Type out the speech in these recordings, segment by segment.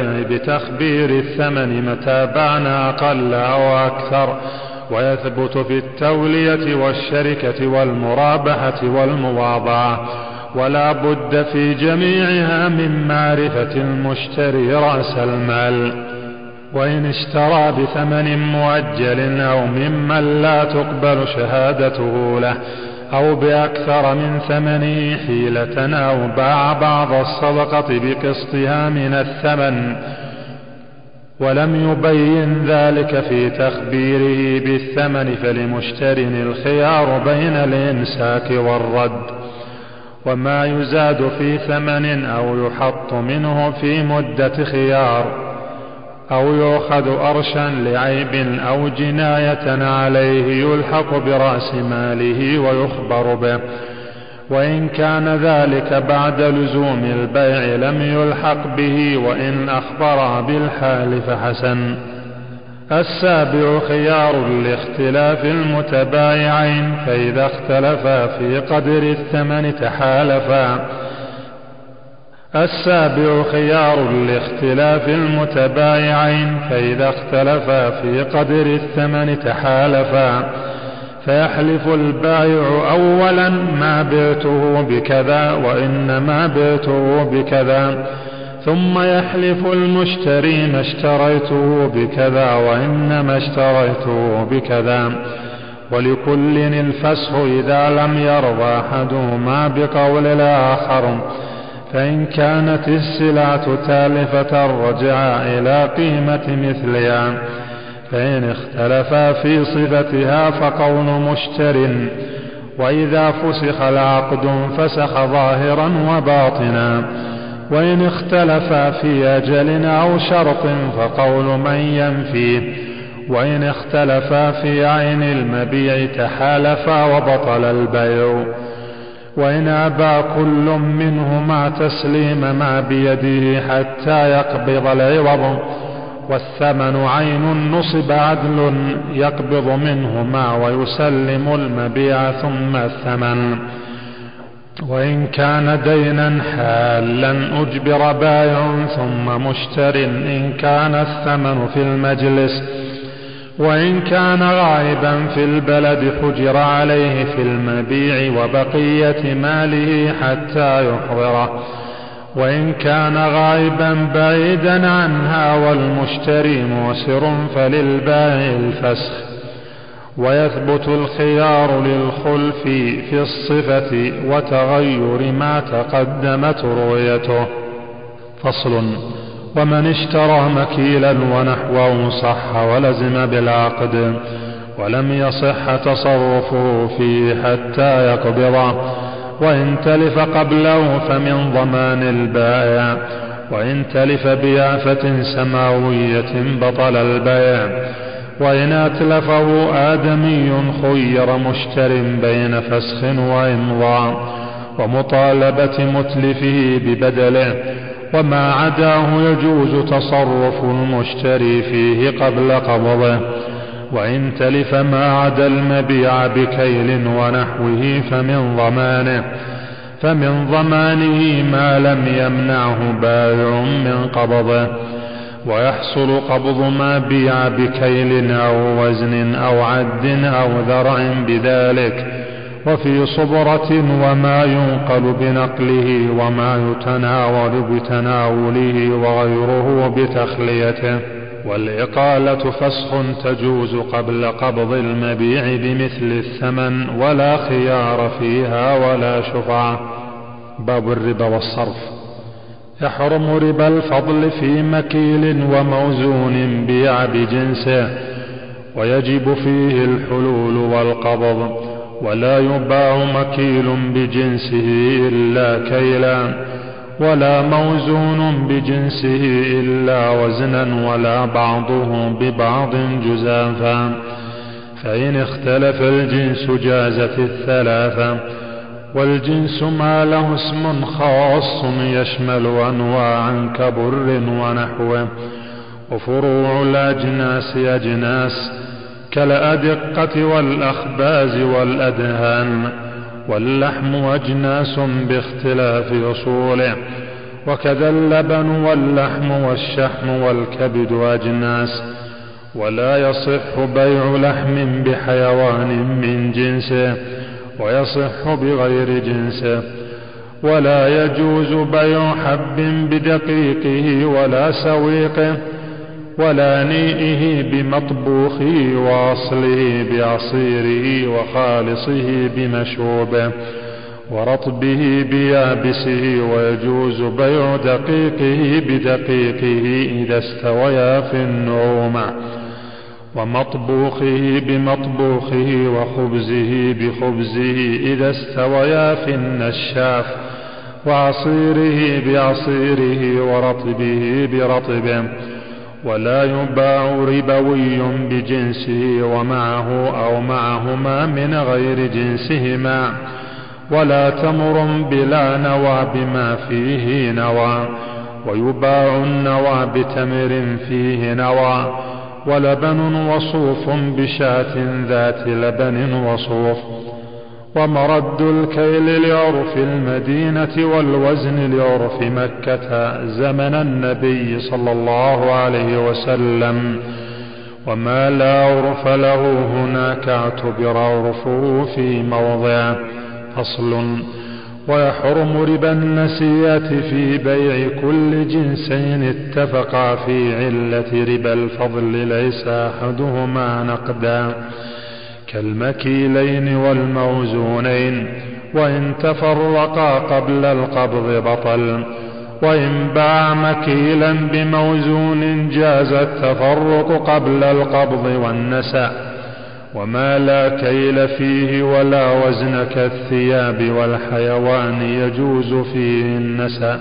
بتخبير الثمن متى بان أقل أو أكثر ويثبت في التولية والشركة والمرابحة والمواضعة ولا بد في جميعها من معرفة المشتري رأس المال. وإن اشترى بثمن مؤجل أو ممن لا تقبل شهادته له أو بأكثر من ثمنه حيلة أو باع بعض الصدقة بقسطها من الثمن ولم يبين ذلك في تخبيره بالثمن فلمشتر الخيار بين الإمساك والرد. وما يزاد في ثمن أو يحط منه في مدة خيار. أو يؤخذ أرشا لعيب أو جناية عليه يلحق برأس ماله ويخبر به. وإن كان ذلك بعد لزوم البيع لم يلحق به وإن أخبر بالحال فحسن. السابع خيار لاختلاف المتبايعين فإذا اختلفا في قدر الثمن تحالفا. السابع خيار لاختلاف المتبايعين فإذا اختلفا في قدر الثمن تحالفا. فيحلف البائع أولا ما بعته بكذا وإنما بعته بكذا. ثم يحلف المشتري ما اشتريته بكذا وإنما اشتريته بكذا. ولكل الفسح إذا لم يرضى أحدهما بقول الآخر. فإن كانت السلعة تالفة رجعا إلى قيمة مثلها فإن اختلفا في صفتها فقول مشتر وإذا فسخ العقد انفسخ ظاهرا وباطنا وإن اختلفا في أجل أو شرط فقول من ينفيه وإن اختلفا في عين المبيع تحالفا وبطل البيع. وإن أبى كل منهما تسليم ما بيده حتى يقبض العوض والثمن عين نصب عدل يقبض منهما ويسلم المبيع ثم الثمن. وإن كان دينا حالا أجبر بائع ثم مشتر إن كان الثمن في المجلس وإن كان غائبا في البلد حجر عليه في المبيع وبقية ماله حتى يحضره. وإن كان غائبا بعيدا عنها والمشتري موسر فللبائع الفسخ. ويثبت الخيار للخلف في الصفة وتغير ما تقدمت رؤيته. فصل. ومن اشترى مكيلا ونحوه صح ولزم بالعقد ولم يصح تصرفه فيه حتى يقبضه وإن تلف قبله فمن ضمان البائع وإن تلف بيافة سماوية بطل البيع. وإن أتلفه آدمي خير مشتر بين فسخ وإمضاء. ومطالبة متلفه ببدله. وما عداه يجوز تصرف المشتري فيه قبل قبضه. وإن تلف ما عدا المبيع بكيل ونحوه فمن ضمانه فمن ضمانه ما لم يمنعه بائع من قبضه. ويحصل قبض ما بيع بكيل أو وزن أو عد أو ذرع بذلك. وفي صبرة وما ينقل بنقله وما يتناول بتناوله وغيره بتخليته والإقالة فسخ تجوز قبل قبض المبيع بمثل الثمن ولا خيار فيها ولا شفعة باب الربا والصرف. يحرم ربا الفضل في مكيل وموزون بيع بجنسه ويجب فيه الحلول والقبض. ولا يباع مكيل بجنسه إلا كيلا ولا موزون بجنسه إلا وزنا ولا بعضه ببعض جزافا فإن اختلف الجنس جازت الثلاثة والجنس ما له اسم خاص يشمل أنواعا كبر ونحوه وفروع الأجناس أجناس كالأدقة والأخباز والأدهان واللحم أجناس باختلاف أصوله وكذا اللبن واللحم والشحم والكبد أجناس ولا يصح بيع لحم بحيوان من جنسه ويصح بغير جنسه ولا يجوز بيع حب بدقيقه ولا سويقه ولا نيئه بمطبوخه واصله بعصيره وخالصه بمشوبه ورطبه بيابسه ويجوز بيع دقيقه بدقيقه إذا استويا في النعومة ومطبوخه بمطبوخه وخبزه بخبزه إذا استويا في النشاف وعصيره بعصيره ورطبه برطبه ولا يباع ربوي بجنسه ومعه أو معهما من غير جنسهما ولا تمر بلا نوى بما فيه نوى ويباع النوى بتمر فيه نوى ولبن وصوف بشاة ذات لبن وصوف ومرد الكيل لعرف المدينة والوزن لعرف مكة زمن النبي صلى الله عليه وسلم. وما لا عرف له هناك اعتبر عرفه في موضعه فصل. ويحرم ربا النسيئة في بيع كل جنسين اتفقا في علة ربا الفضل ليس أحدهما نقدا. كالمكيلين والموزونين وإن تفرقا قبل القبض بطل وإن باع مكيلا بموزون جاز التفرق قبل القبض والنسأ وما لا كيل فيه ولا وزن كالثياب والحيوان يجوز فيه النسأ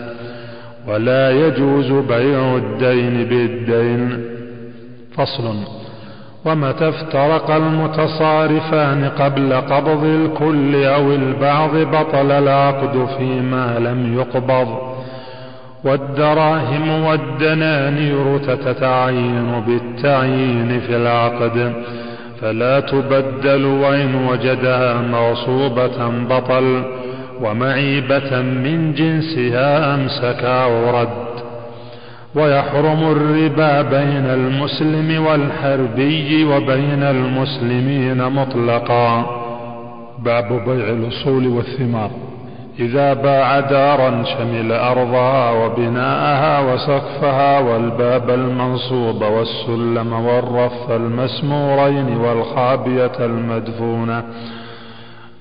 ولا يجوز بيع الدين بالدين. فصل. ومتى افترق المتصارفان قبل قبض الكل أو البعض بطل العقد فيما لم يقبض. والدراهم والدنانير تتعين بالتعيين في العقد فلا تبدل وإن وجدها مغصوبة بطل ومعيبة من جنسها أمسك أو رد ويحرم الربا بين المسلم والحربي وبين المسلمين مطلقا. باب بيع الأصول والثمار. إذا باع دارا شمل أرضها وبناءها وسقفها والباب المنصوب والسلم والرف المسمورين والخابية المدفونة.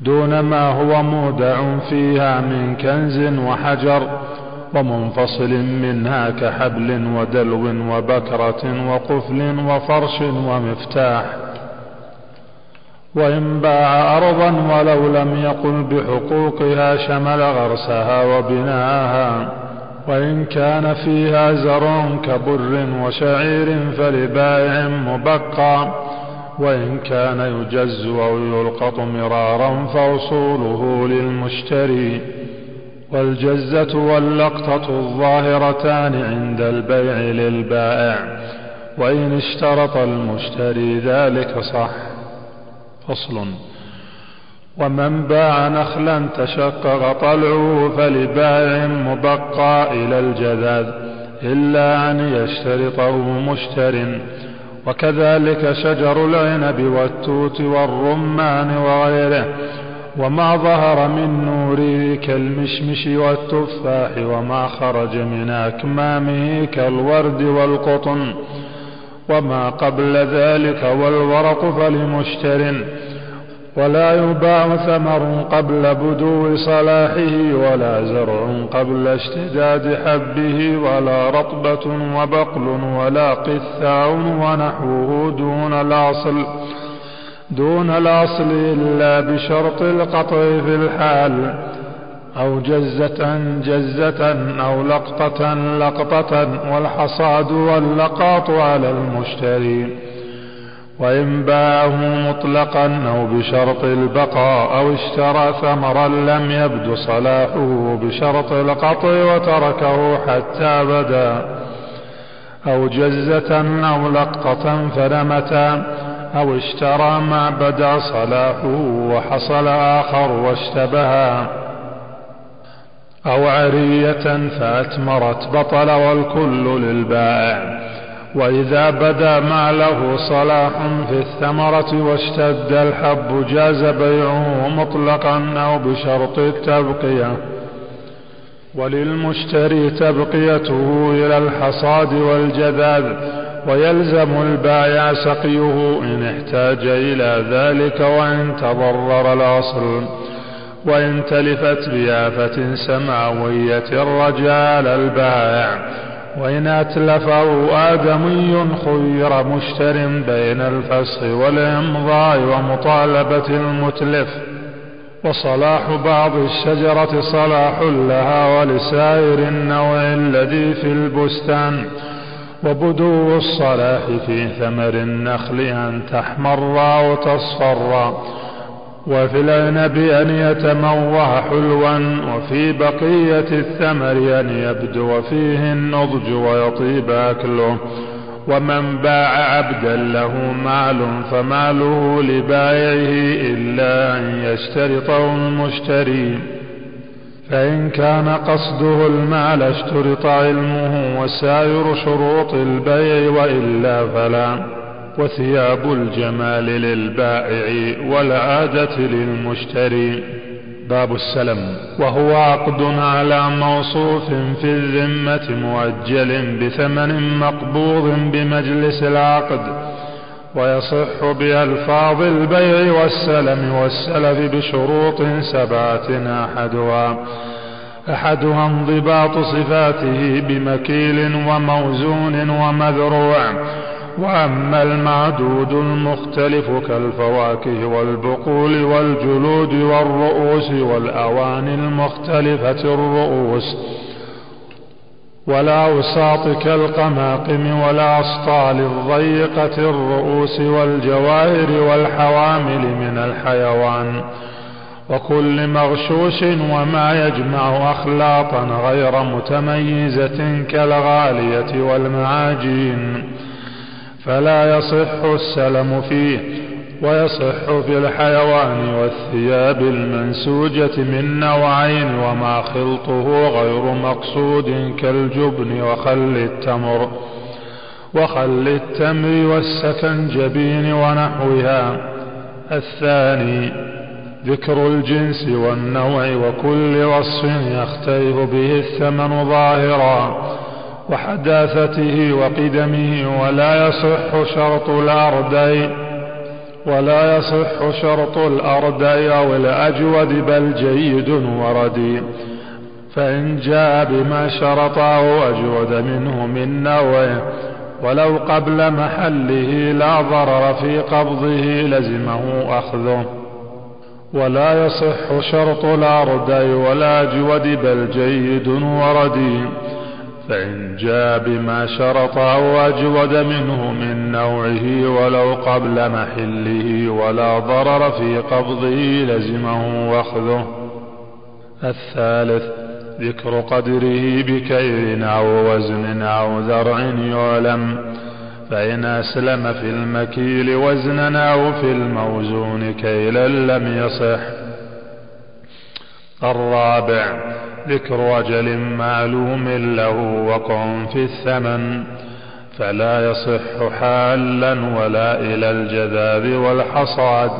دون ما هو مودع فيها من كنز وحجر. ومنفصل منها كحبل ودلو وبكرة وقفل وفرش ومفتاح. وإن باع أرضا ولو لم يقل بحقوقها شمل غرسها وبناءها وإن كان فيها زرع كبر وشعير فلبائع مبقى. وإن كان يجز أو يلقط مرارا فأصوله للمشتري. والجزة واللقطة الظاهرتان عند البيع للبائع وإن اشترط المشتري ذلك صح. فصل. ومن باع نخلا تشقق طلعه فلبائع مبقى إلى الجذاذ إلا أن يشترطه مشتر. وكذلك شجر العنب والتوت والرمان وغيره وما ظهر من نوره كالمشمش والتفاح وما خرج من أكمامه كالورد والقطن وما قبل ذلك والورق فلمشتر ولا يباع ثمر قبل بدو صلاحه ولا زرع قبل اشتداد حبه ولا رطبة وبقل ولا قثاء ونحوه دون الأصل دون الأصل إلا بشرط القطع في الحال أو جزة جزة أو لقطة لقطة والحصاد واللقاط على المشتري. وإن باعه مطلقا أو بشرط البقاء أو اشترى ثمرا لم يبد صلاحه بشرط القطع وتركه حتى بدا أو جزة أو لقطة فنمتا. أو اشترى ما بدا صلاحه وحصل آخر واشتبها. أو عرية فأتمرت بطل والكل للبائع. وإذا بدا ما له صلاح في الثمرة واشتد الحب جاز بيعه مطلقا أو بشرط التبقية. وللمشتري تبقيته إلى الحصاد والجذاذ ويلزم البائع سقيه إن احتاج إلى ذلك وإن تضرر الأصل وإن تلفت بآفة سماوية رجال البائع وإن أتلفه آدمي خير مشتر بين الفسخ والإمضاء ومطالبة المتلف وصلاح بعض الشجرة صلاح لها ولسائر النوع الذي في البستان وبدو الصلاح في ثمر النخل أن تحمر أو تصفر وفي العنب أن يتموه حلوا وفي بقية الثمر أن يبدو فيه النضج ويطيب أكله. ومن باع عبدا له مال فماله لبائعه إلا أن يشترطه المشتري فإن كان قصده المال اشترط علمه وسائر شروط البيع وإلا فلا وثياب الجمال للبائع والعادة للمشتري. باب السلم. وهو عقد على موصوف في الذمة مؤجل بثمن مقبوض بمجلس العقد. ويصح بألفاظ البيع والسلم والسلف بشروط سبعة أحدها. أحدها انضباط صفاته بمكيل وموزون ومذروع. وأما المعدود المختلف كالفواكه والبقول والجلود والرؤوس والأواني المختلفة الرؤوس. والأوساط كالقماقم والأسطال الضيقة الرؤوس والجواهر والحوامل من الحيوان. وكل مغشوش وما يجمع أخلاطا غير متميزة كالغالية والمعاجين. فلا يصح السلم فيه ويصح في الحيوان والثياب المنسوجة من نوعين وما خلطه غير مقصود كالجبن وخل التمر وخل التمر والسكنجبين ونحوها. الثاني ذكر الجنس والنوع وكل وصف يختلف به الثمن ظاهرا وحداثته وقدمه ولا يصح شرط الأردي ولا يصح شرط الأردي أو الأجود بل جيد وردي فإن جاء بما شرطه أجود منه من نوعه ولو قبل محله لا ضرر في قبضه لزمه أخذه ولا يصح شرط الأردي ولا أجود بل جيد وردي فإن جاء بما شرط أو أجود منه من نوعه ولو قبل محله ولا ضرر في قبضه لزمه وأخذه. الثالث ذكر قدره بكيل أو وزن أو ذرع يعلم فإن أسلم في المكيل وزنا أو في الموزون كيلا لم يصح. الرابع ذكر أجل معلوم له وقع في الثمن فلا يصح حالا ولا إلى الجذاذ والحصاد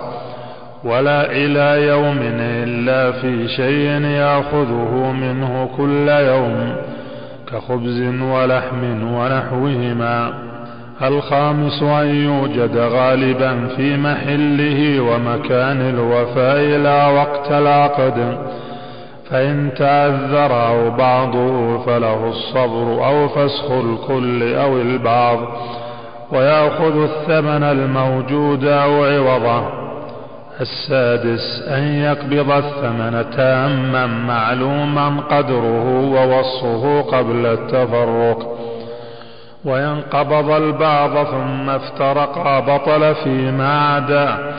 ولا إلى يوم إلا في شيء يأخذه منه كل يوم كخبز ولحم ونحوهما. الخامس أن يوجد غالبا في محله ومكان الوفاء لا وقت العقد. فإن تعذر أو بعضه فله الصبر أو فسخ الكل أو البعض ويأخذ الثمن الموجود أو عوضه. السادس أن يقبض الثمن تاما معلوما قدره ووصفه قبل التفرق. وإن قبض البعض ثم افترقا بطل فيما عدا.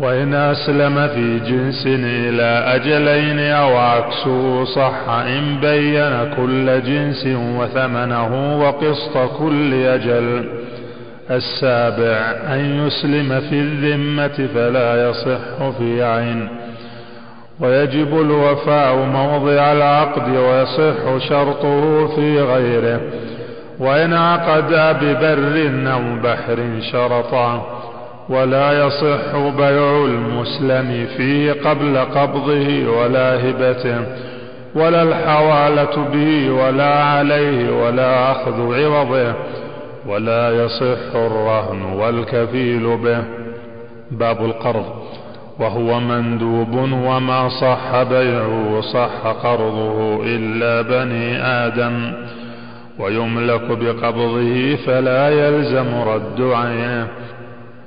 وإن أسلم في جنس إلى أجلين أو عكسه صح إن بين كل جنس وثمنه وقسط كل أجل. السابع أن يسلم في الذمة فلا يصح في عين. ويجب الوفاء موضع العقد ويصح شرطه في غيره. وإن عقدا ببر أو بحر شرطا. ولا يصح بيع المسلم فيه قبل قبضه ولا هبته ولا الحوالة به ولا عليه ولا أخذ عوضه ولا يصح الرهن والكفيل به. باب القرض وهو مندوب وما صح بيعه صح قرضه إلا بني آدم. ويملك بقبضه فلا يلزم رد عينه.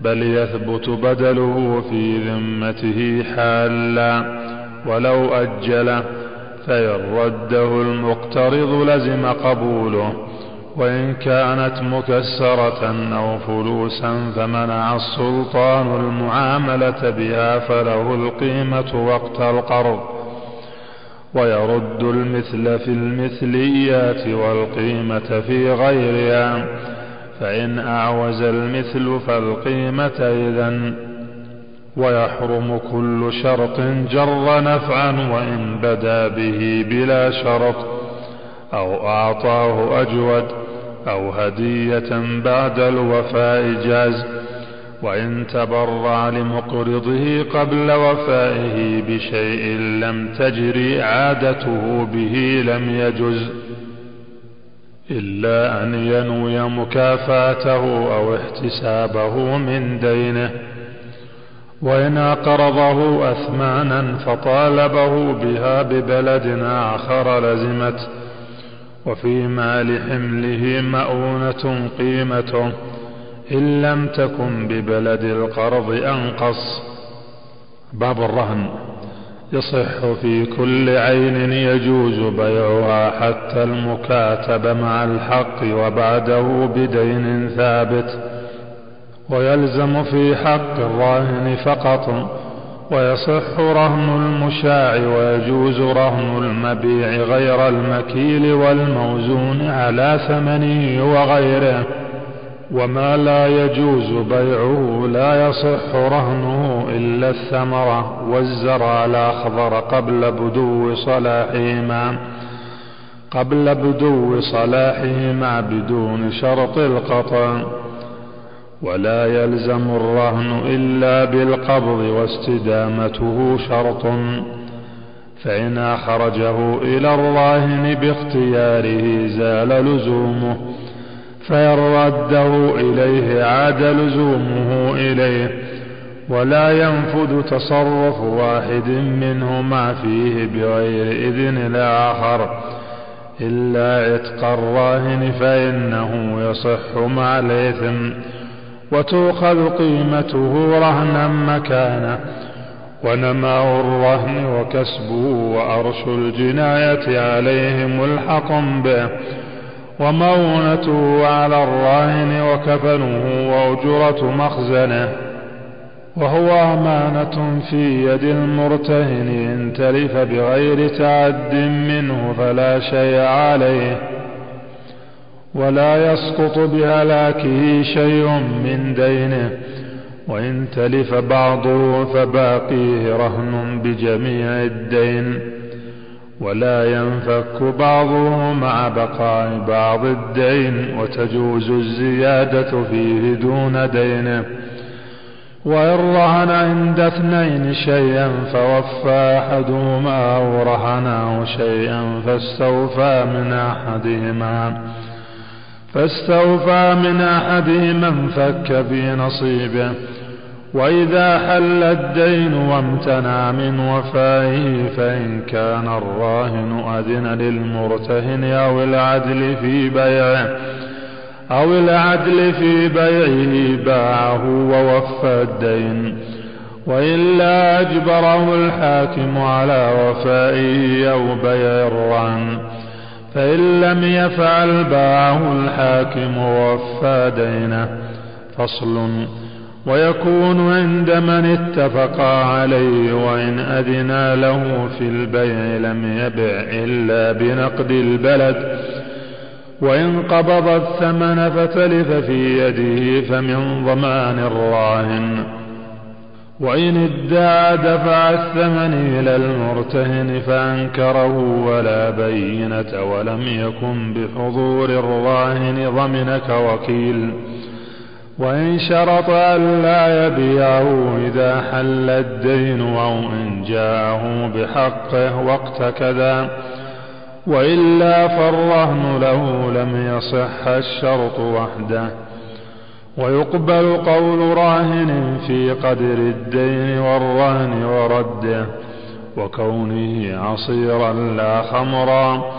بل يثبت بدله في ذمته حالا ولو أجله فإن رده المقترض لزم قبوله وإن كانت مكسرة أو فلوسا فمنع السلطان المعاملة بها فله القيمة وقت القرض ويرد المثل في المثليات والقيمة في غيرها فإن أعوز المثل فالقيمة إذا ويحرم كل شرط جر نفعا وإن بدا به بلا شرط أو أعطاه أجود أو هدية بعد الوفاء جاز وإن تبرع لمقرضه قبل وفائه بشيء لم تجري عادته به لم يجز إلا أن ينوي مكافاته أو احتسابه من دينه. وإن أقرضه أثمانا فطالبه بها ببلد آخر لزمت وفي مال حمله مؤونة قيمته إن لم تكن ببلد القرض أنقص. باب الرهن. يصح في كل عين يجوز بيعها حتى المكاتب مع الحق وبعده بدين ثابت. ويلزم في حق الراهن فقط ويصح رهن المشاع ويجوز رهن المبيع غير المكيل والموزون على ثمنه وغيره. وما لا يجوز بيعه لا يصح رهنه إلا الثمرة والزرع الأخضر قبل بدو صلاحهما قبل بدو صلاحهما بدون شرط القطع. ولا يلزم الرهن إلا بالقبض واستدامته شرط فإن أخرجه إلى الراهن باختياره زال لزومه. فإن رده إليه عاد لزومه إليه ولا ينفذ تصرف واحد منهما فيه بغير إذن الآخر إلا عتق الراهن فإنه يصح مع الإثم وتؤخذ قيمته رهنا مكانه ونماء الرهن وكسبه وأرش الجناية عليه ملحق به. ومؤونته على الراهن وكفنه وأجرة مخزنه وهو أمانة في يد المرتهن إن تلف بغير تعد منه فلا شيء عليه ولا يسقط بهلاكه شيء من دينه وإن تلف بعضه فباقيه رهن بجميع الدين. ولا ينفك بعضه مع بقاء بعض الدين وتجوز الزيادة فيه دون دينه. وإن رهن عند اثنين شيئا فوفى أحدهما أو رهنه شيئا فاستوفى من أحدهما. فاستوفى من أحدهما انفك في نصيبه. وإذا حل الدين وامتنع من وفائه فإن كان الراهن أذن للمرتهن أو العدل في بيعه أو العدل في بيعه باعه ووفى الدين وإلا أجبره الحاكم على وفائه أو بيع الرهن فإن لم يفعل باعه الحاكم ووفى دينه فصل ويكون عند من اتفقا عليه وإن أذنا له في البيع لم يبع إلا بنقد البلد. وإن قبض الثمن فتلف في يده فمن ضمان الراهن. وإن ادعى دفع الثمن إلى المرتهن فأنكره ولا بينة ولم يكن بحضور الراهن ضمنك وكيل. وإن شرط أن لا يبيعه إذا حل الدين أو إن جاءه بحقه وقت كذا وإلا فالرهن له لم يصح الشرط وحده. ويقبل قول راهن في قدر الدين والرهن ورده. وكونه عصيرا لا خمرا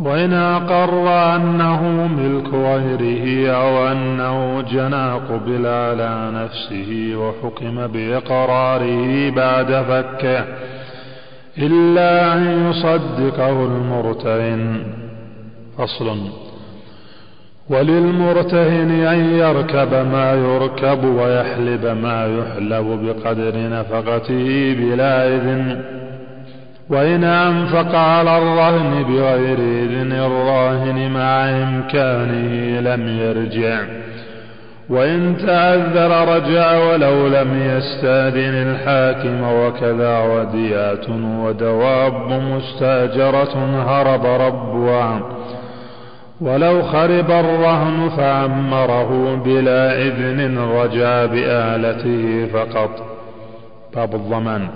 وإن أقر أنه ملك غيره أو أنه جنى قبل على نفسه وحكم بإقراره بعد فكه إلا أن يصدقه المرتهن. فصل. وللمرتهن أن يركب ما يركب ويحلب ما يحلب بقدر نفقته بلا إذن. وإن أنفق على الرهن بغير إذن الراهن مع إمكانه لم يرجع. وإن تعذر رجع ولو لم يستأذن الحاكم وكذا وديات ودواب مستأجرة هرب ربها. ولو خرب الرهن فعمره بلا إذن رجع بآلته فقط. باب الضمان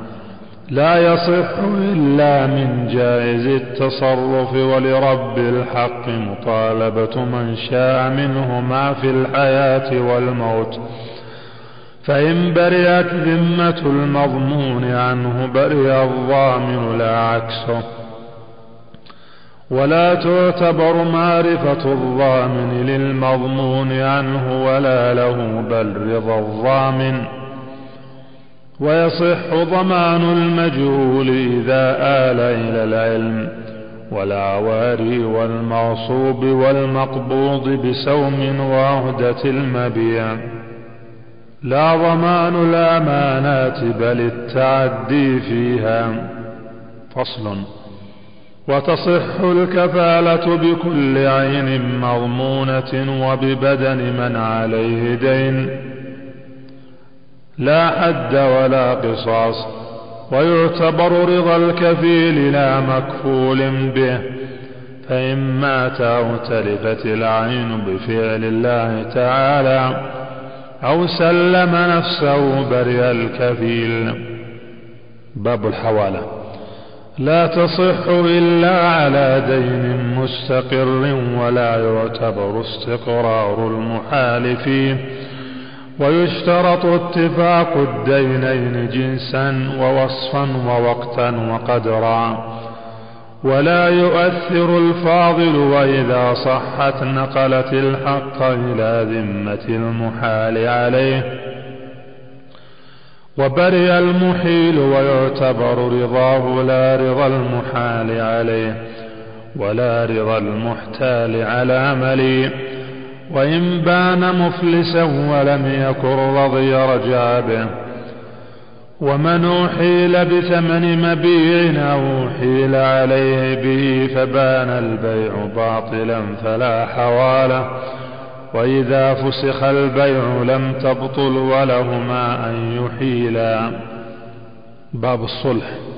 لا يصح إلا من جائز التصرف ولرب الحق مطالبة من شاء منه ما في الحياة والموت. فإن برئت ذمة المضمون عنه برئ الضامن لا عكسه ولا تعتبر معرفة الضامن للمضمون عنه ولا له بل رضا الضامن. ويصح ضمان المجهول إذا آل إلى العلم والعواري والمغصوب والمقبوض بسوم وعهدة المبيع. لا ضمان الأمانات بل التعدي فيها. فصل وتصح الكفالة بكل عين مضمونة وببدن من عليه دين. لا حد ولا قصاص ويعتبر رضا الكفيل لا مكفول به. فإن مات أو تلفت العين بفعل الله تعالى أو سلم نفسه برئ الكفيل. باب الحوالة. لا تصح إلا على دين مستقر ولا يعتبر استقرار المحال فيه ويشترط اتفاق الدينين جنسا ووصفا ووقتا وقدرا. ولا يؤثر الفاضل وإذا صحت نقلت الحق إلى ذمة المحال عليه. وبرئ المحيل ويعتبر رضاه لا رضا المحال عليه ولا رضا المحتال على مليء وإن بان مفلسا ولم يكن رضي رجع به ومن أحيل بثمن مبيع أو أحيل عليه به فبان البيع باطلا فلا حواله وإذا فسخ البيع لم تبطل ولهما أن يحيلا. باب الصلح.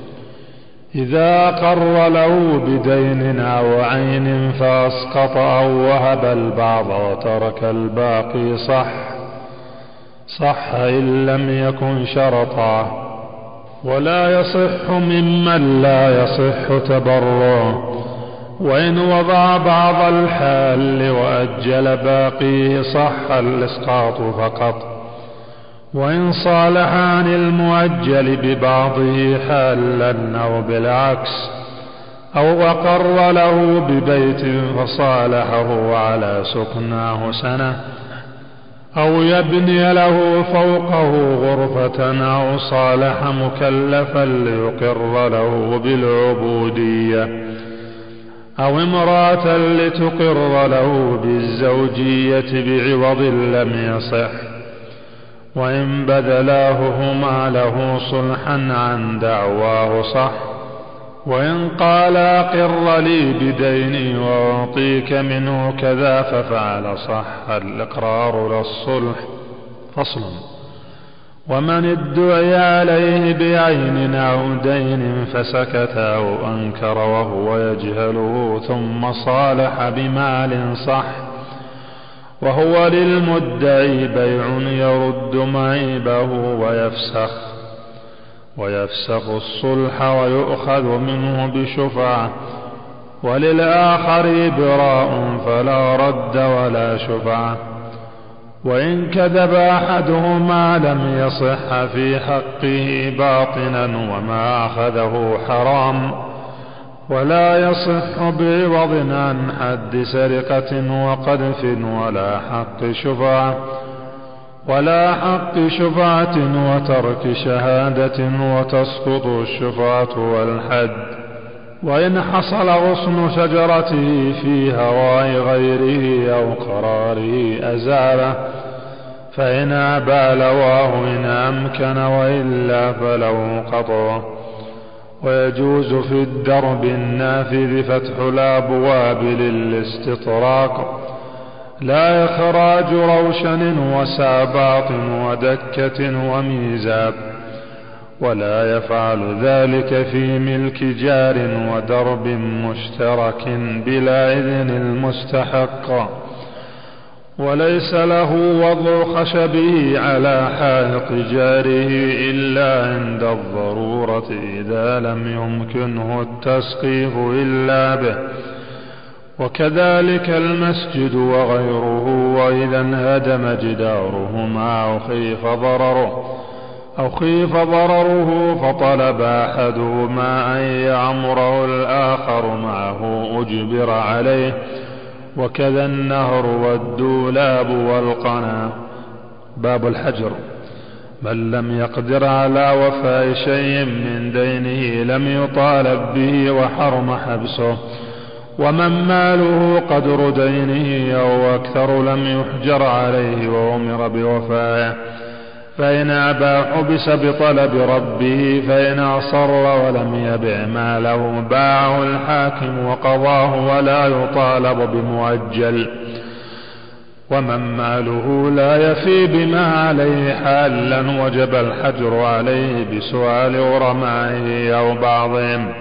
إذا قر له بدين أو عين فأسقط أو وهب البعض وترك الباقي صح صح إن لم يكن شرطا. ولا يصح ممن لا يصح تبرعه وإن وضع بعض الحال وأجل باقيه صح الإسقاط فقط. وإن صالح عن المؤجل ببعضه حالا أو بالعكس أو أقر له ببيت فصالحه على سكناه سنة أو يبني له فوقه غرفة أو صالح مكلفا ليقر له بالعبودية أو امرأة لتقر له بالزوجية بعوض لم يصح. وإن بذلاه هما له صلحا عن دعواه صح. وإن قال أقر لي بديني وأعطيك منه كذا ففعل صح. الإقرار للصلح فصل. ومن ادعي عليه بعين أو دين فسكت أو أنكر وهو يجهله ثم صالح بمال صح. وهو للمدعي بيع يرد معيبه ويفسخ ويفسخ الصلح ويؤخذ منه بشفعة وللآخر إبراء فلا رد ولا شفعة وإن كذب أحدهما لم يصح في حقه باطنا وما أخذه حرام. ولا يصح بعوض عن حد سرقة وقذف ولا حق شفعة ولا حق شفعة وترك شهادة وتسقط الشفعة والحد. وإن حصل غصن شجرته في هواء غيره أو قراره أزاله فإن أبى لواه إن أمكن وإلا فله قطعه ويجوز في الدرب النافذ فتح الأبواب للاستطراق. لا إخراج روشن وساباط ودكة وميزاب ولا يفعل ذلك في ملك جار ودرب مشترك بلا إذن المستحق. وليس له وضع خشبه على حائط جاره إلا عند الضرورة إذا لم يمكنه التسقيف إلا به. وكذلك المسجد وغيره وإذا انهدم جداره ما أخيف ضرره. أو خيف ضرره فطلب أحدهما أن يعمره الآخر معه أجبر عليه. وكذا النهر والدولاب والقنا. باب الحجر. من لم يقدر على وفاء شيء من دينه لم يطالب به وحرم حبسه. ومن ماله قدر دينه أو أكثر لم يحجر عليه وأمر بوفائه. فإن أبى حبس بطلب ربه فإن أصر ولم يبع ماله باعه الحاكم وقضاه ولا يطالب بمؤجل. ومن ماله لا يفي بما عليه حالا وجب الحجر عليه بسؤال غرمائه أو بعضهم.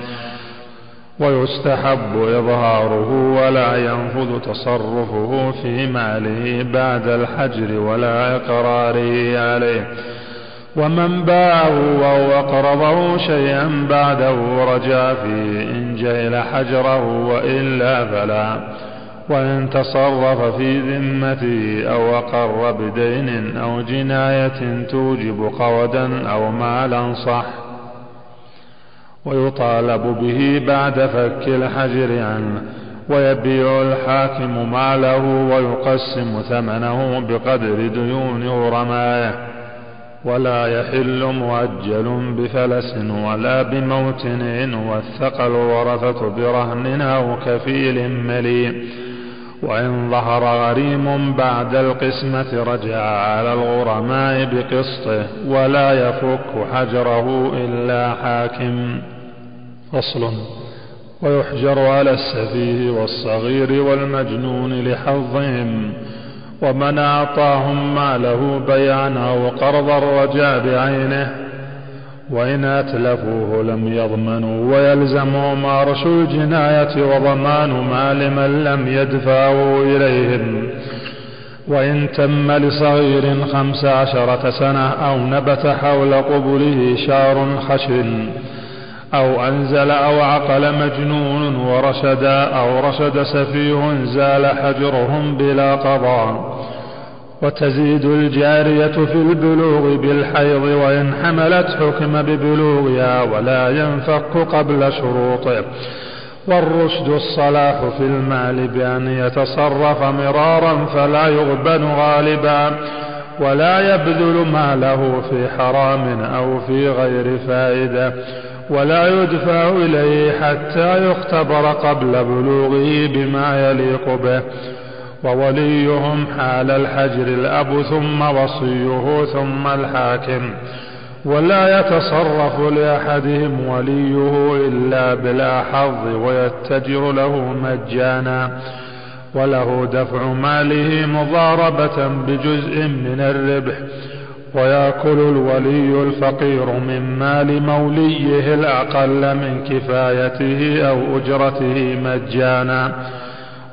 ويستحب إظهاره ولا ينفذ تصرفه في ماله بعد الحجر ولا إقراره عليه. ومن باعه أو أقرضه شيئا بعده رجع فيه إن جهل حجره وإلا فلا. وإن تصرف في ذمته أو أقر بدين أو جناية توجب قودا أو مالا صح. ويطالب به بعد فك الحجر عنه ويبيع الحاكم ماله ويقسم ثمنه بقدر ديون غرمائه ولا يحل مؤجل بفلس ولا بموت إن وثق الورثة برهن أو كفيل مليء وإن ظهر غريم بعد القسمة رجع على الغرماء بقسطه ولا يفك حجره إلا حاكم. فصل. ويحجر على السفيه والصغير والمجنون لحظهم ومن أعطاهم ماله بيعا أو قرضا رجع بعينه وإن أتلفوه لم يضمنوا ويلزمهم أرش الجناية وضمان مال من لم يدفعوا إليهم. وإن تم لصغير خمس عشرة سنة أو نبت حول قبله شار خشن أو أنزل أو عقل مجنون ورشدا أو رشد سفيه زال حجرهم بلا قضاء. وتزيد الجارية في البلوغ بالحيض وإن حملت حكم ببلوغها ولا ينفك قبل شروطه. والرشد الصلاح في المال بأن يتصرف مرارا فلا يغبن غالبا ولا يبذل ماله في حرام أو في غير فائدة ولا يدفع إليه حتى يختبر قبل بلوغه بما يليق به. ووليهم حال الحجر الأب ثم وصيه ثم الحاكم. ولا يتصرف لأحدهم وليه إلا بلا حظ ويتجر له مجانا. وله دفع ماله مضاربة بجزء من الربح. ويأكل الولي الفقير من مال موليه الأقل من كفايته أو أجرته مجانا.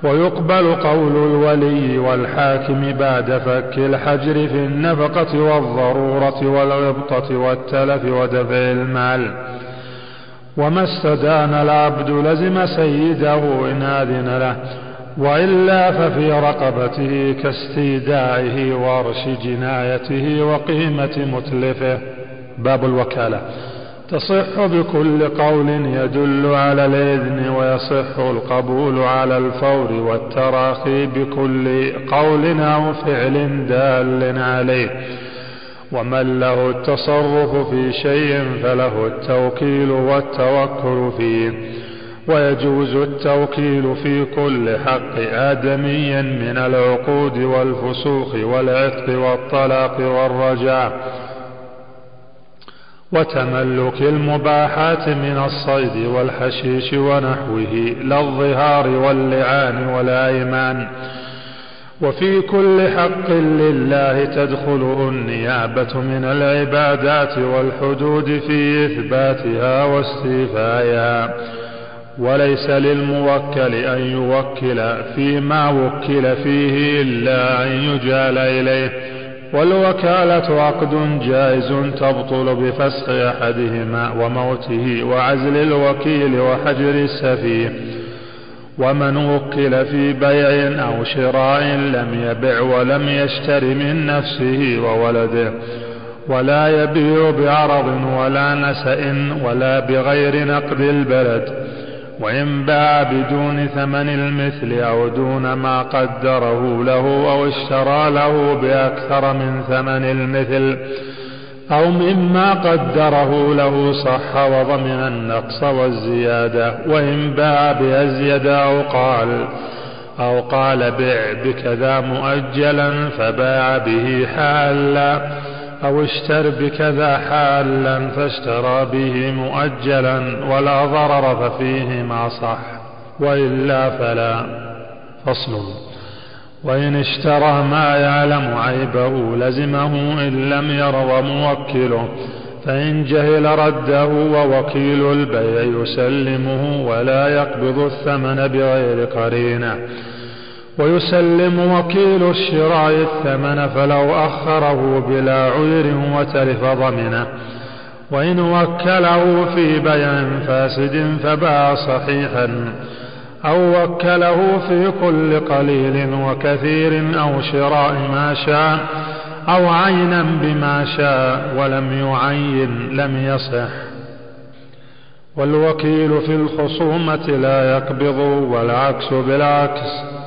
ويقبل قول الولي والحاكم بعد فك الحجر في النفقة والضرورة والغبطة والتلف ودفع المال. وما استدان العبد لزم سيده إن أذن له وإلا ففي رقبته كاستيداعه وارش جنايته وقيمة متلفه. باب الوكالة. تصح بكل قول يدل على الإذن ويصح القبول على الفور والتراخي بكل قول أو فعل دال عليه. ومن له التصرف في شيء فله التوكيل والتوكل فيه. ويجوز التوكيل في كل حق آدمي من العقود والفسوق والعتق والطلاق والرجاء. وتملك المباحات من الصيد والحشيش ونحوه لا الظهار واللعان والأيمان وفي كل حق لله تدخله النيابة من العبادات والحدود في إثباتها واستيفائها وليس للموكل أن يوكل فيما وكل فيه إلا أن يجال إليه. والوكالة عقد جائز تبطل بفسخ أحدهما وموته وعزل الوكيل وحجر السفيه. ومن وكل في بيع أو شراء لم يبع ولم يشتر من نفسه وولده. ولا يبيع بعرض ولا نسأ ولا بغير نقد البلد. وإن باع بدون ثمن المثل أو دون ما قدره له أو اشترى له بأكثر من ثمن المثل أو مما قدره له صح وضمن النقص والزيادة وإن باع بأزيد أو قال أو قال بع بكذا مؤجلا فباع به حالا أو اشتر بكذا حالا فاشترى به مؤجلا ولا ضرر ففيه ما صح وإلا فلا. فصل. وإن اشترى ما يعلم عيبه لزمه إن لم يرض موكله فإن جهل رده ووكيل البيع يسلمه ولا يقبض الثمن بغير قرينة. ويسلم وكيل الشراء الثمن فلو أخره بلا عذر وتلف ضمنه. وإن وكله في بيع فاسد فباع صحيحا. أو وكله في كل قليل وكثير أو شراء ما شاء أو عينا بما شاء ولم يعين لم يصح. والوكيل في الخصومة لا يقبض والعكس بالعكس.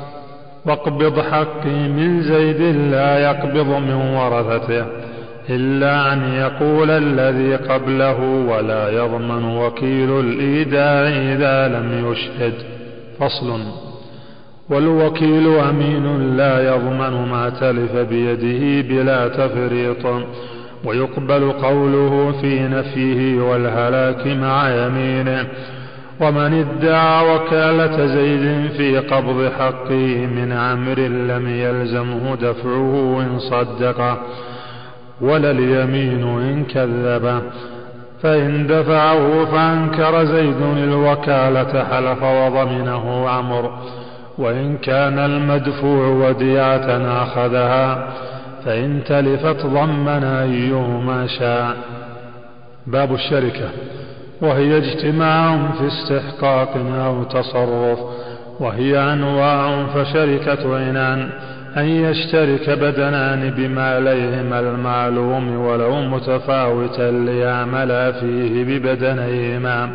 واقبض حقي من زيد لا يقبض من ورثته إلا أن يقول الذي قبله ولا يضمن وكيل الإيداع إذا لم يشهد. فصل. والوكيل أمين لا يضمن ما تلف بيده بلا تفريط ويقبل قوله في نفيه والهلاك مع يمينه. ومن ادعى وكالة زيد في قبض حقه من عمر لم يلزمه دفعه إن صدقه ولا اليمين إن كذبه فإن دفعه فأنكر زيد الوكالة حلف وضمنه عمر وإن كان المدفوع وديعة أخذها فإن تلفت ضمن أيهما شاء. باب الشركة. وهي اجتماع في استحقاق أو تصرف وهي أنواع فشركة عنان أن يشترك بدنان بماليهما المعلوم ولو متفاوتا ليعملا فيه ببدنيهما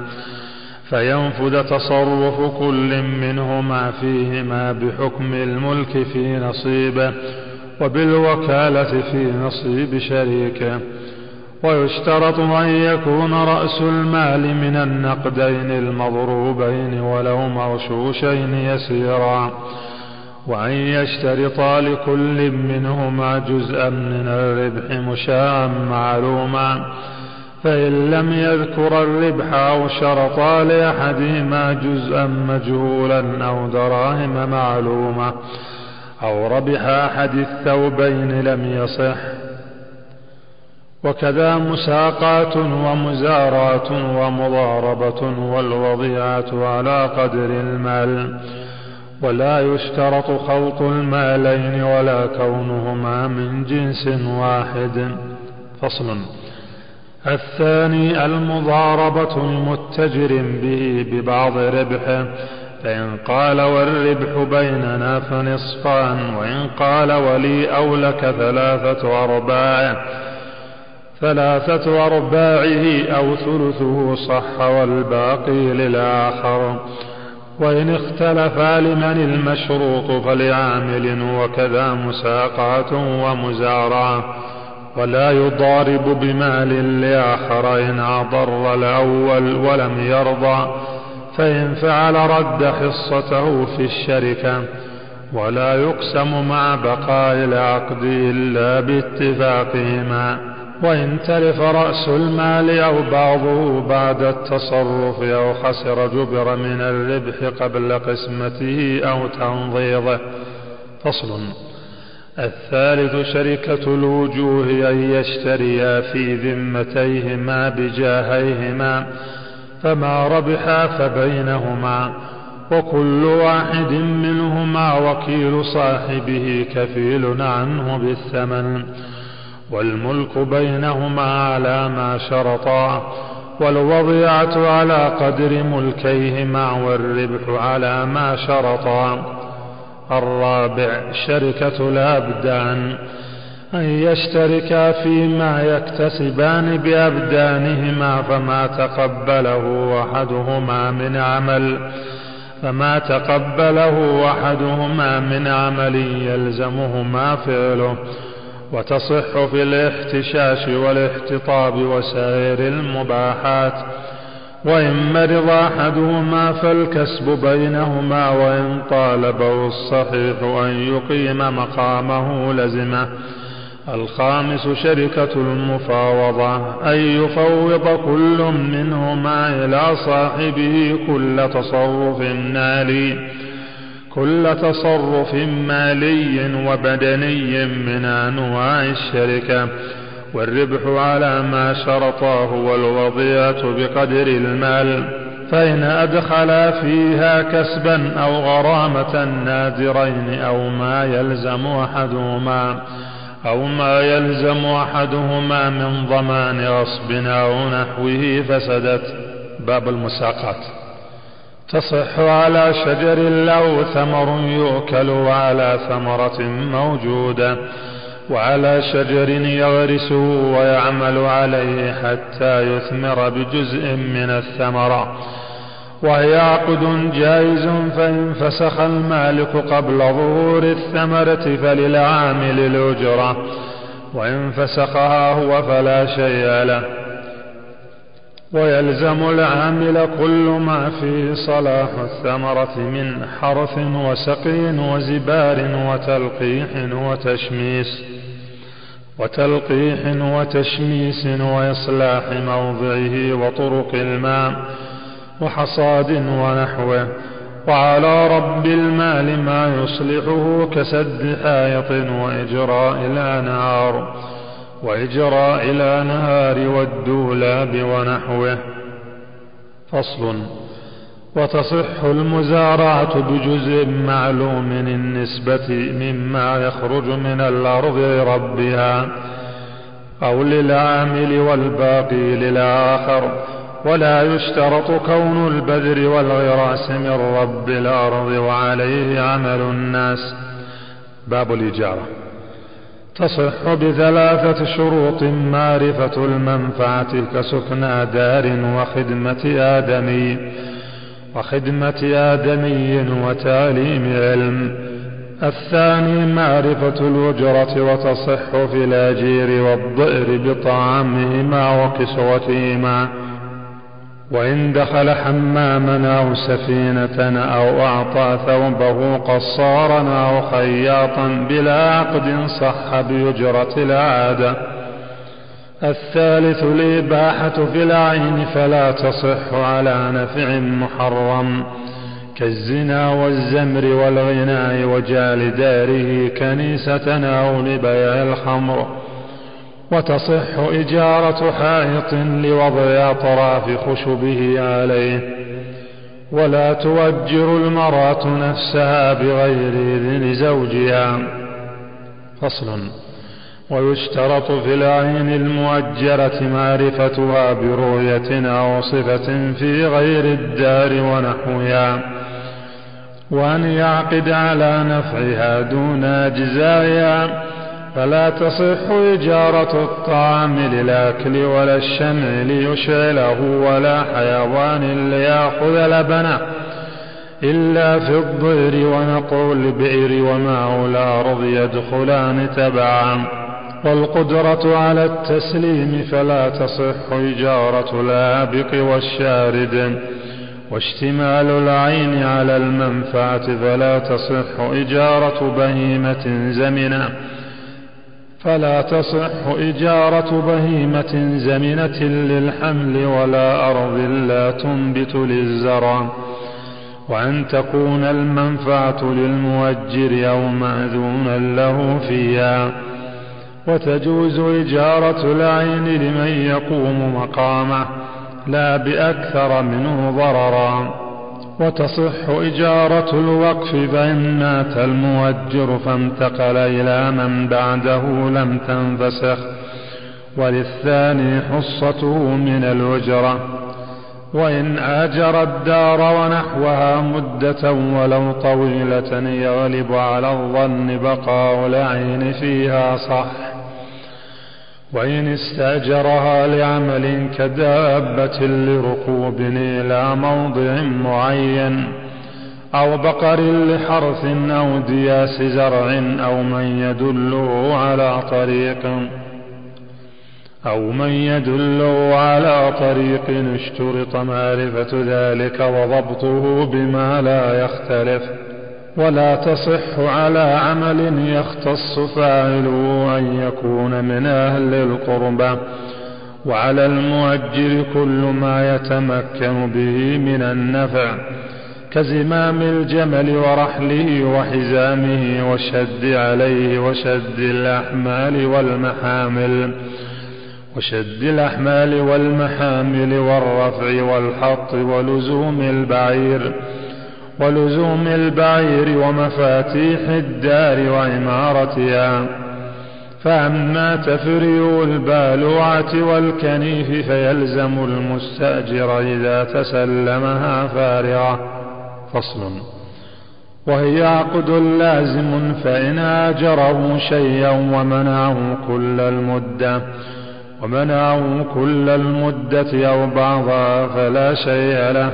فينفذ تصرف كل منهما فيهما بحكم الملك في نصيبه وبالوكالة في نصيب شريكه. ويشترط أن يكون رأس المال من النقدين المضروبين ولو مرشوشين يسيرا وأن يشترطا لكل منهما جزءا من الربح مشاء معلوما فإن لم يذكر الربح أو شرطا لأحدهما جزءا مجهولا أو دراهم معلومة أو ربح أحد الثوبين لم يصح. وكذا مساقات ومزارات ومضاربة والوضيعة على قدر المال. ولا يشترط خلط المالين ولا كونهما من جنس واحد. فصل. الثاني المضاربة المتجر به ببعض ربحه فإن قال والربح بيننا فنصفان وإن قال ولي أو لك ثلاثة أرباع. ثلاثة أرباعه أو ثلثه صح والباقي للآخر. وإن اختلفا لمن المشروط فلعامل وكذا مساقات ومزارعة ولا يضارب بمال لآخر إن أضر الأول ولم يرضى فإن فعل رد حصته في الشركة ولا يقسم مع بقاء العقد إلا باتفاقهما. وإن تلف رأس المال أو بعضه بعد التصرف أو خسر جبر من الربح قبل قسمته أو تنظيضه. فصل. الثالث شركة الوجوه أن يشتريا في ذمتيهما بجاهيهما فما ربحا فبينهما. وكل واحد منهما وكيل صاحبه كفيل عنه بالثمن. والملك بينهما على ما شرطا والوضيعة على قدر ملكيهما والربح على ما شرطا. الرابع شركة الأبدان أن يشتركا فيما يكتسبان بأبدانهما فما تقبله أحدهما من عمل فما تقبله أحدهما من عمل يلزمهما فعله. وتصح في الاحتشاش والاحتطاب وسائر المباحات. وإن مرض أحدهما فالكسب بينهما وإن طالبه الصحيح أن يقيم مقامه لزمه. الخامس شركة المفاوضة أن يفوض كل منهما إلى صاحبه كل تصرف نالي. كل تصرف مالي وبدني من أنواع الشركة والربح على ما شرطاه والوضيعه بقدر المال. فإن ادخلا فيها كسبا أو غرامة نادرين أو ما يلزم أحدهما أو ما يلزم أحدهما من ضمان غصب أو نحوه فسدت. باب المساقات. تصح على شجر له ثمر يؤكل وعلى ثمرة موجودة وعلى شجر يغرسه ويعمل عليه حتى يثمر بجزء من الثمرة وهي عقد جائز فإن فسخ المالك قبل ظهور الثمرة فللعامل الأجرة وإن فسخها هو فلا شيء له. ويلزم العامل كل ما فيه صلاح الثمرة من حرث وسقي وزبار وتلقيح وتشميس وتلقيح وتشميس وإصلاح موضعه وطرق الماء وحصاد ونحوه وعلى رب المال ما يصلحه كسد حائط وإجراء الأنهار. وإجراء الأنهار والدولاب ونحوه. فصل وتصح المزارعة بجزء معلوم النسبة مما يخرج من الأرض لربها أو للعامل والباقي للآخر ولا يشترط كون البذر والغراس من رب الأرض وعليه عمل الناس. باب الإجارة. تصح بثلاثة شروط معرفة المنفعة كسكنى دار وخدمة آدمي وخدمة آدمي وتعليم علم. الثاني معرفة الأجرة وتصح في الأجير والضئر بطعامهما وكسوتهما وإن دخل حماما أو سفينة أو أعطى ثوبه قصارا أو خياطا بلا عقد صح بأجرة العادة. الثالث الإباحة في العين فلا تصح على نفع محرم كالزنا والزمر والغناء وجال داره كنيسة أو لبيع الخمر. وتصح إجارة حائط لوضع أطراف خشبه عليه. ولا توجر المرأة نفسها بغير إذن زوجها. فصل. ويشترط في العين المؤجرة معرفتها برؤية أو صفة في غير الدار ونحوها. وأن يعقد على نفعها دون أجزائها فلا تصح إجارة الطعام للأكل ولا الشمع ليشعله ولا حيوان ليأخذ لبنه إلا في الضير ونقع البئر وماء الأرض يدخلان تبعا. والقدرة على التسليم فلا تصح إجارة الآبق والشارد. واشتمال العين على المنفعة فلا تصح إجارة بهيمة زمنة. فلا تصح إجارة بهيمة زمنة للحمل ولا أرض لا تنبت للزرع وأن تكون المنفعة للمؤجر أو مأذونا له فيها. وتجوز إجارة العين لمن يقوم مقامه لا بأكثر منه ضررا. وتصح إجارة الوقف فإن مات المؤجر فانتقل إلى من بعده لم تنفسخ وللثاني حصته من الأجرة وإن آجر الدار ونحوها مدة ولو طويلة يغلب على الظن بقاء العين فيها صح. وإن استأجرها لعمل كدابة لركوب إلى موضع معين أو بقر لحرث أو دياس زرع أو من يدله على طريق أو من يدله على طريق اشترط معرفة ذلك وضبطه بما لا يختلف ولا تصح على عمل يختص فاعله أن يكون من أهل القربى. وعلى المؤجر كل ما يتمكن به من النفع كزمام الجمل ورحله وحزامه والشد عليه وشد الأحمال والمحامل وشد الأحمال والمحامل والرفع والحط ولزوم البعير. ولزوم البعير ومفاتيح الدار وعمارتها. فأما تفريو البالوعة والكنيف فيلزم المستأجر إذا تسلمها فارغة. فصل. وهي عقد لازم فإن آجره شيئا ومنعه كل المدة. ومنعه كل المدة أو بعضها فلا شيء له.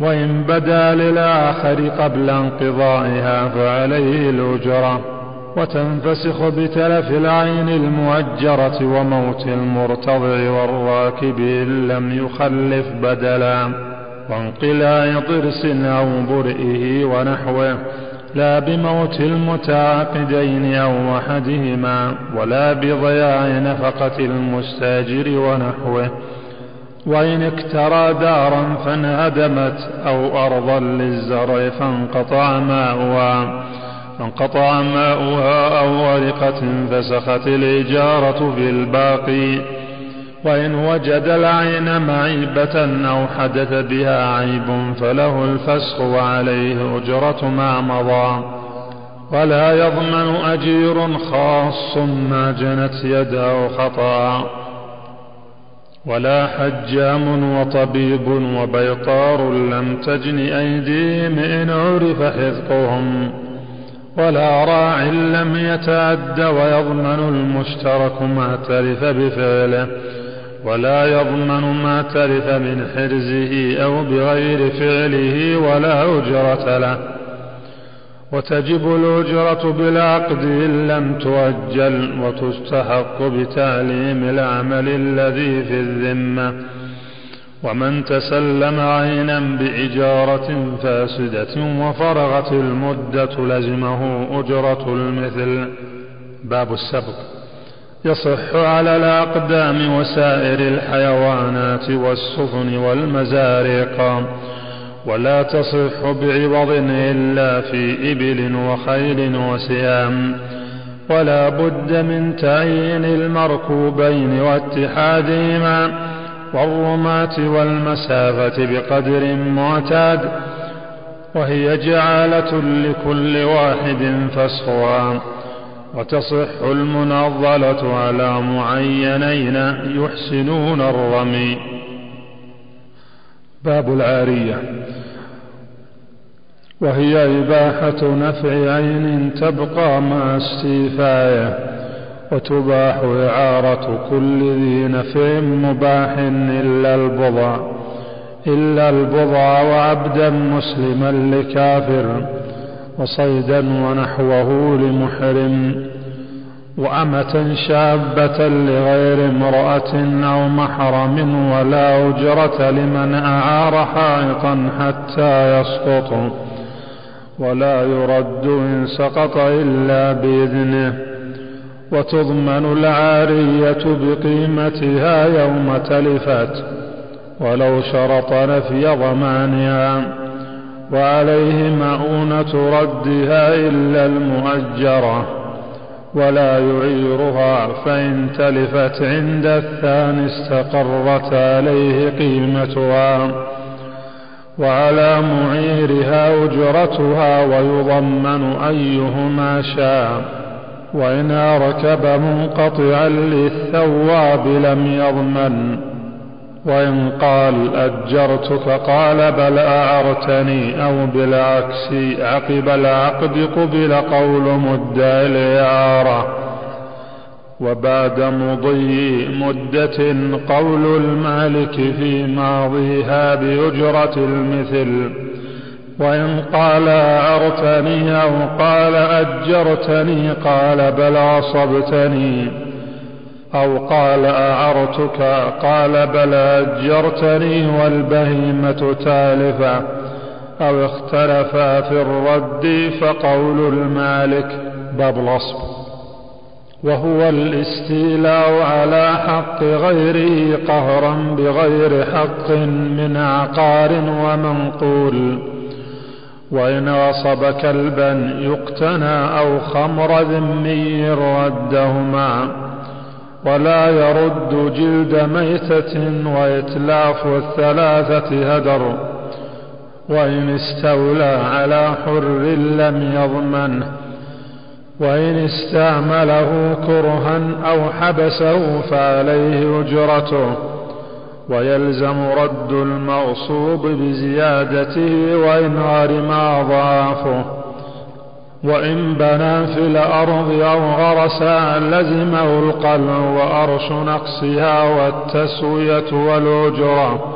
وإن بدا للآخر قبل انقضائها فعليه الأجرة. وتنفسخ بتلف العين المؤجرة وموت المرتضع والراكب إن لم يخلف بدلا. وانقلاع ضرس أو برئه ونحوه لا بموت المتعاقدين أو أحدهما ولا بضياع نفقة المستاجر ونحوه. وإن اكترى دارا فانهدمت أو أرضا للزرع فانقطع ماؤها فانقطع ماؤها أو غرقت انفسخت الإجارة في الباقي. وإن وجد العين معيبة أو حدث بها عيب فله الفسخ وعليه أجرة ما مضى. ولا يضمن أجير خاص ما جنت يده خطأ. ولا حجام وطبيب وبيطار لم تجن أيديهم إن عرف حذقهم ولا راع لم يتعد ويضمن المشترك ما اعترف بفعله ولا يضمن ما تلف من حرزه أو بغير فعله ولا أجرة له وتجب الأجرة بالعقد إن لم تؤجل وتستحق بتعليم العمل الذي في الذمة. ومن تسلم عينا بإجارة فاسدة وفرغت المدة لزمه أجرة المثل. باب السبق. يصح على الأقدام وسائر الحيوانات والسفن والمزارق. ولا تصح بعوض إلا في إبل وخيل وسيام ولا بد من تعيين المركوبين واتحادهما والرماة والمسافة بقدر معتاد. وهي جعالة لكل واحد فسخها وتصح المنظلة على معينين يحسنون الرمي. باب العارية وهي إباحة نفع عين تبقى مع استيفائه وتباح إعارة كل ذي نفع مباح إلا البضع إلا البضع وعبدا مسلما لكافر وصيدا ونحوه لمحرم. وأمة شابة لغير امرأة أو محرم ولا أجرة لمن أعار حائطا حتى يسقط ولا يرد إن سقط إلا بإذنه وتضمن العارية بقيمتها يوم تلفت ولو شرط نفي ضمانها وعليه مؤونة ردها إلا المؤجرة ولا يعيرها فإن تلفت عند الثاني استقرت عليه قيمتها وعلى معيرها أجرتها ويضمن أيهما شاء وإن ركب منقطعا للثواب لم يضمن وإن قال أجرتك قال بل أعرتني أو بالعكس عقب العقد قبل قول مدعي الإعارة وبعد مضي مدة قول المالك في ماضيها بأجرة المثل. وإن قال أعرتني أو قال أجرتني قال بل أصبتني أو قال أعرتك؟ قال بل أجرتني والبهيمة تالفة أو اختلفا في الرد فقول المالك باب الغصب وهو الاستيلاء على حق غيره قهرا بغير حق من عقار ومنقول. وإن غصب كلبا يقتنى أو خمر ذمي ردهما. ولا يرد جلد ميتة وإتلاف الثلاثة هدر وإن استولى على حر لم يضمنه وإن استعمله كرها أو حبسه فعليه أجرته ويلزم رد المغصوب بزيادته وإن غرم أضعافه وإن بنى في الأرض أو غرسا لزمه القلع وأرش نقصها والتسوية والأجرة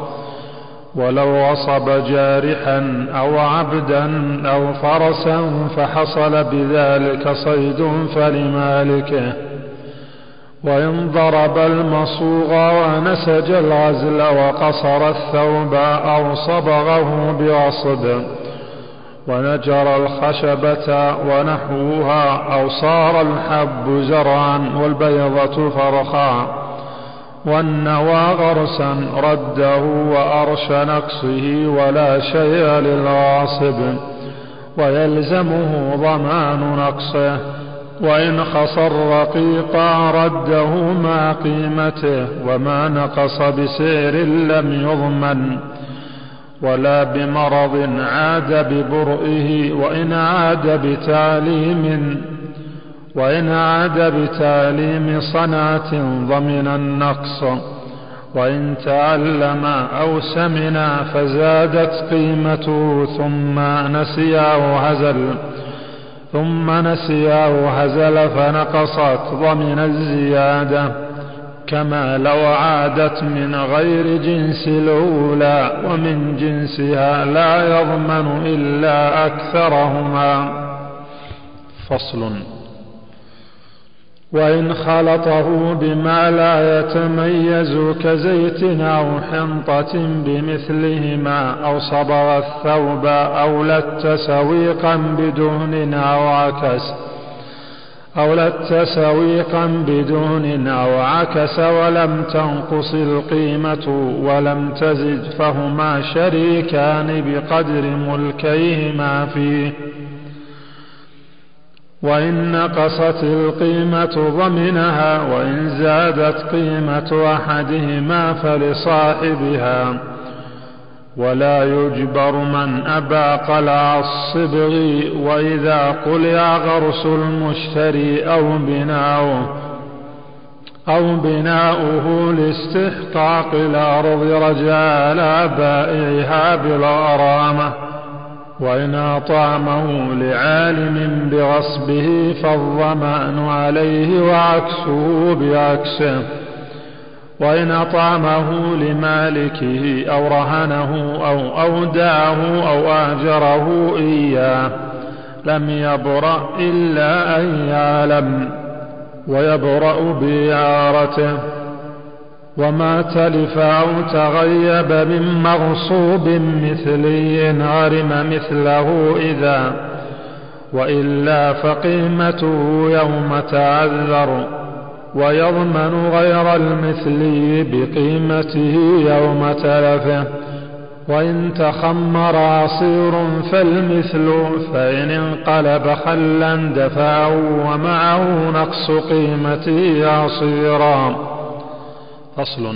ولو غصب جارحا أو عبدا أو فرسا فحصل بذلك صيد فلمالكه وإن ضرب المصوغ ونسج الغزل وقصر الثوب أو صبغه بغصب ونجر الخشبة ونحوها أو صار الحب زرعا والبيضة فرخا والنوى غرسا رده وأرش نقصه ولا شيء للغاصب ويلزمه ضمان نقصه وإن خص الرقيق رده مع قيمته وما نقص بسعر لم يضمن ولا بمرض عاد ببرئه وإن عاد بتعليم وإن عاد بتعليم صنعة ضمن النقص وإن تعلم أو سمنا فزادت قيمته ثم نسي أو هزل ثم نسي أو هزل فنقصت ضمن الزيادة كما لو عادت من غير جنس الأولى ومن جنسها لا يضمن إلا أكثرهما. فصل. وإن خلطه بما لا يتميز كزيت أو حنطة بمثلهما أو صبغ الثوب أو لت سويقا بدهن أو عكس أو لت سويقا بدون أو عكس ولم تنقص القيمة ولم تزد فهما شريكان بقدر ملكيهما فيه. وإن نقصت القيمة ضمنها وإن زادت قيمة أحدهما فلصاحبها ولا يجبر من أبى قلع الصبغ وإذا قلع غرس المشتري أو بناؤه أو بناؤه لاستحقاق الأرض رجاء بائعها بالغرامة وإن أطعمه لعالم بغصبه فالضمان عليه وعكسه بعكسه. وإن أطعمه لمالكه أو رهنه أو أودعه أو أهجره إياه لم يبرأ إلا أن يعلم ويبرأ بإعارته وما تلف أو تغيب من مغصوب مثلي غرم مثله إذا وإلا فقيمته يوم تعذر ويضمن غير المثلي بقيمته يوم تلفه. وإن تخمر عصير فالمثل فإن انقلب خلا دفعه ومعه نقص قيمته عصيرا. فصل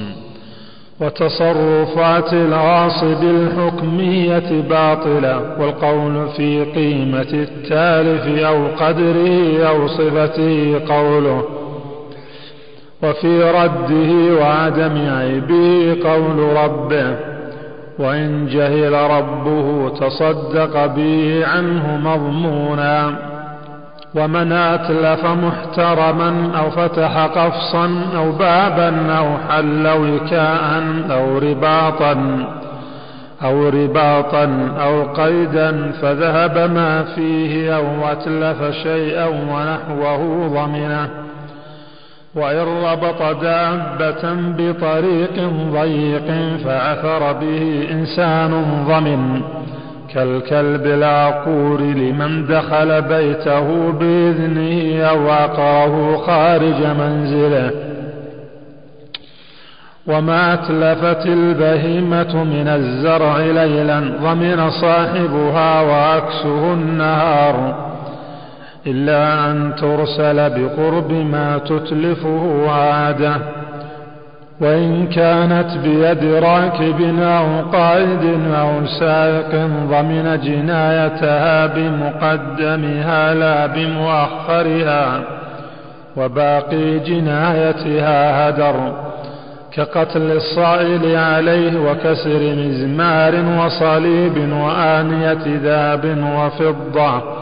وتصرفات الغاصب الحكمية باطلة والقول في قيمة التالف أو قدره أو صفته قوله. وفي رده وعدم عيبه قول ربه وإن جهل ربه تصدق به عنه مضمونا. ومن أتلف محترما أو فتح قفصا أو بابا أو حل وكاء أو رباطا أو رباطا أو قيدا فذهب ما فيه أو أتلف شيئا ونحوه ضمنه. وإن ربط دابة بطريق ضيق فعثر به إنسان ضمن كالكلب العقور لمن دخل بيته بإذنه أو عقره خارج منزله. وما أتلفت البهيمة من الزرع ليلا ضمن صاحبها وعكسه النهار. إلا أن ترسل بقرب ما تتلفه عادة. وإن كانت بيد راكب أو قائد أو سائق ضمن جنايتها بمقدمها لا بمؤخرها وباقي جنايتها هدر كقتل الصائل عليه وكسر مزمار وصليب وآنية ذهب وفضة.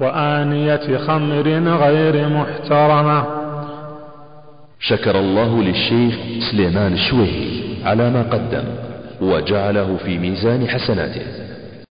وآنية خمر غير محترمة. شكر الله للشيخ سليمان الشويهي على ما قدم وجعله في ميزان حسناته.